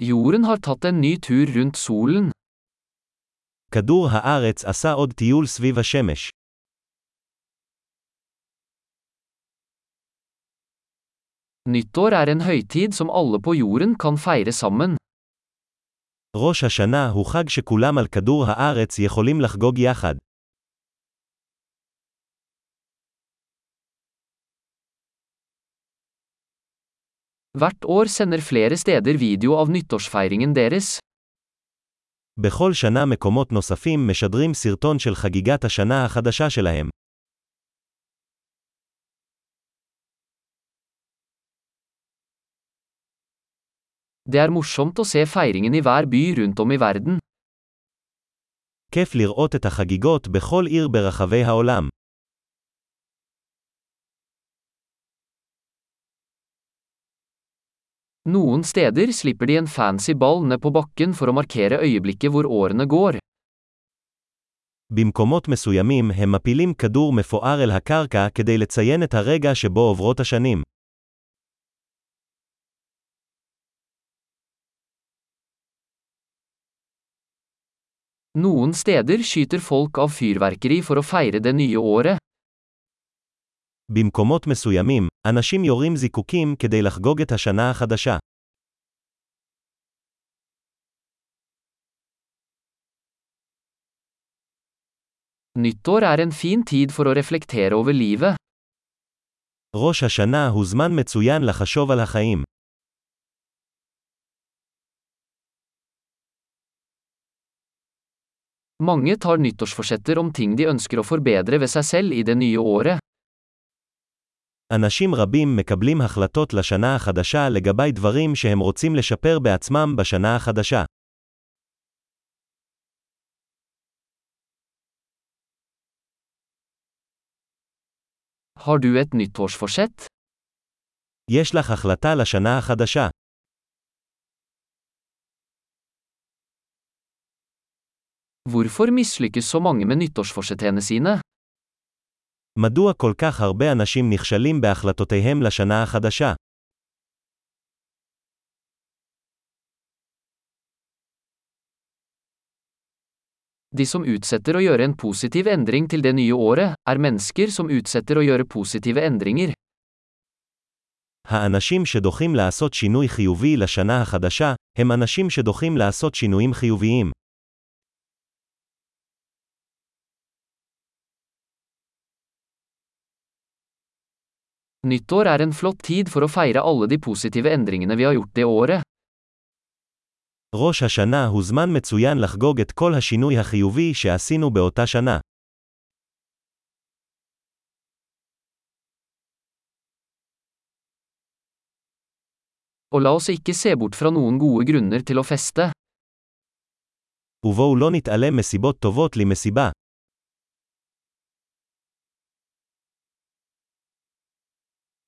Jorden har tatt en ny tur rundt solen. כדור הארץ עשה עוד טיול סביב השמש. Nyttår er en høytid som alle på jorden kan feire sammen. ראש השנה הוא חג שכולם על כדור הארץ יכולים לחגוג יחד. Hvert år sender flere steder video av nyttårsfeiringen deres. בכל שנה מקומות נוספים משדרים סרטון של חגיגת השנה החדשה שלהם. Det er morsomt å se feiringen i hver by rundt om i verden. כיף לראות את החגיגות בכל עיר ברחבי העולם. Noen steder slipper de en fancy ball ned på bakken for å markere øyeblikket hvor årene går. במקומות מסוימים הם מפילים כדור מפואר אל הקרקע כדי לציין את הרגע שבו עוברות השנים. Noen steder skyter folk av fyrverkeri for å feire det nye året. במקומות מסוימים, אנשים יורים זיקוקים כדי לחגוג את השנה החדשה. Nyttår er en fin tid for å reflektere over livet. ראש השנה הוא זמן מצוין לחשוב על החיים. Mange tar nyttårsforsetter om ting de ønsker å forbedre ved seg selv i det nye året. אנשים רבים מקבלים החלטות לשנה החדשה לגבי דברים שהם רוצים לשפר בעצמם בשנה החדשה. Har du et nyttårsforsett? יש לך החלטה לשנה החדשה. Hvorfor mislykkes så mange med nyttårsforsettene sine? מדוע כל כך הרבה אנשים נכשלים בהחלטותיהם לשנה החדשה? De som utsetter å gjøre en positiv endring til det nye året, er mennesker som utsetter å gjøre positive endringer. האנשים שדוחים לעשות שינוי חיובי לשנה החדשה, הם אנשים שדוחים לעשות שינויים חיוביים. Nyttår er en flott tid for å feire alle de positive endringene vi har gjort det året. ראש השנה הוא זמן מצוין לחגוג את כל השינוי החיובי שעשינו באותה שנה. Og la oss ikke se bort fra noen gode grunner til å feste. ובואו לא נתעלם מסיבות טובות למסיבה.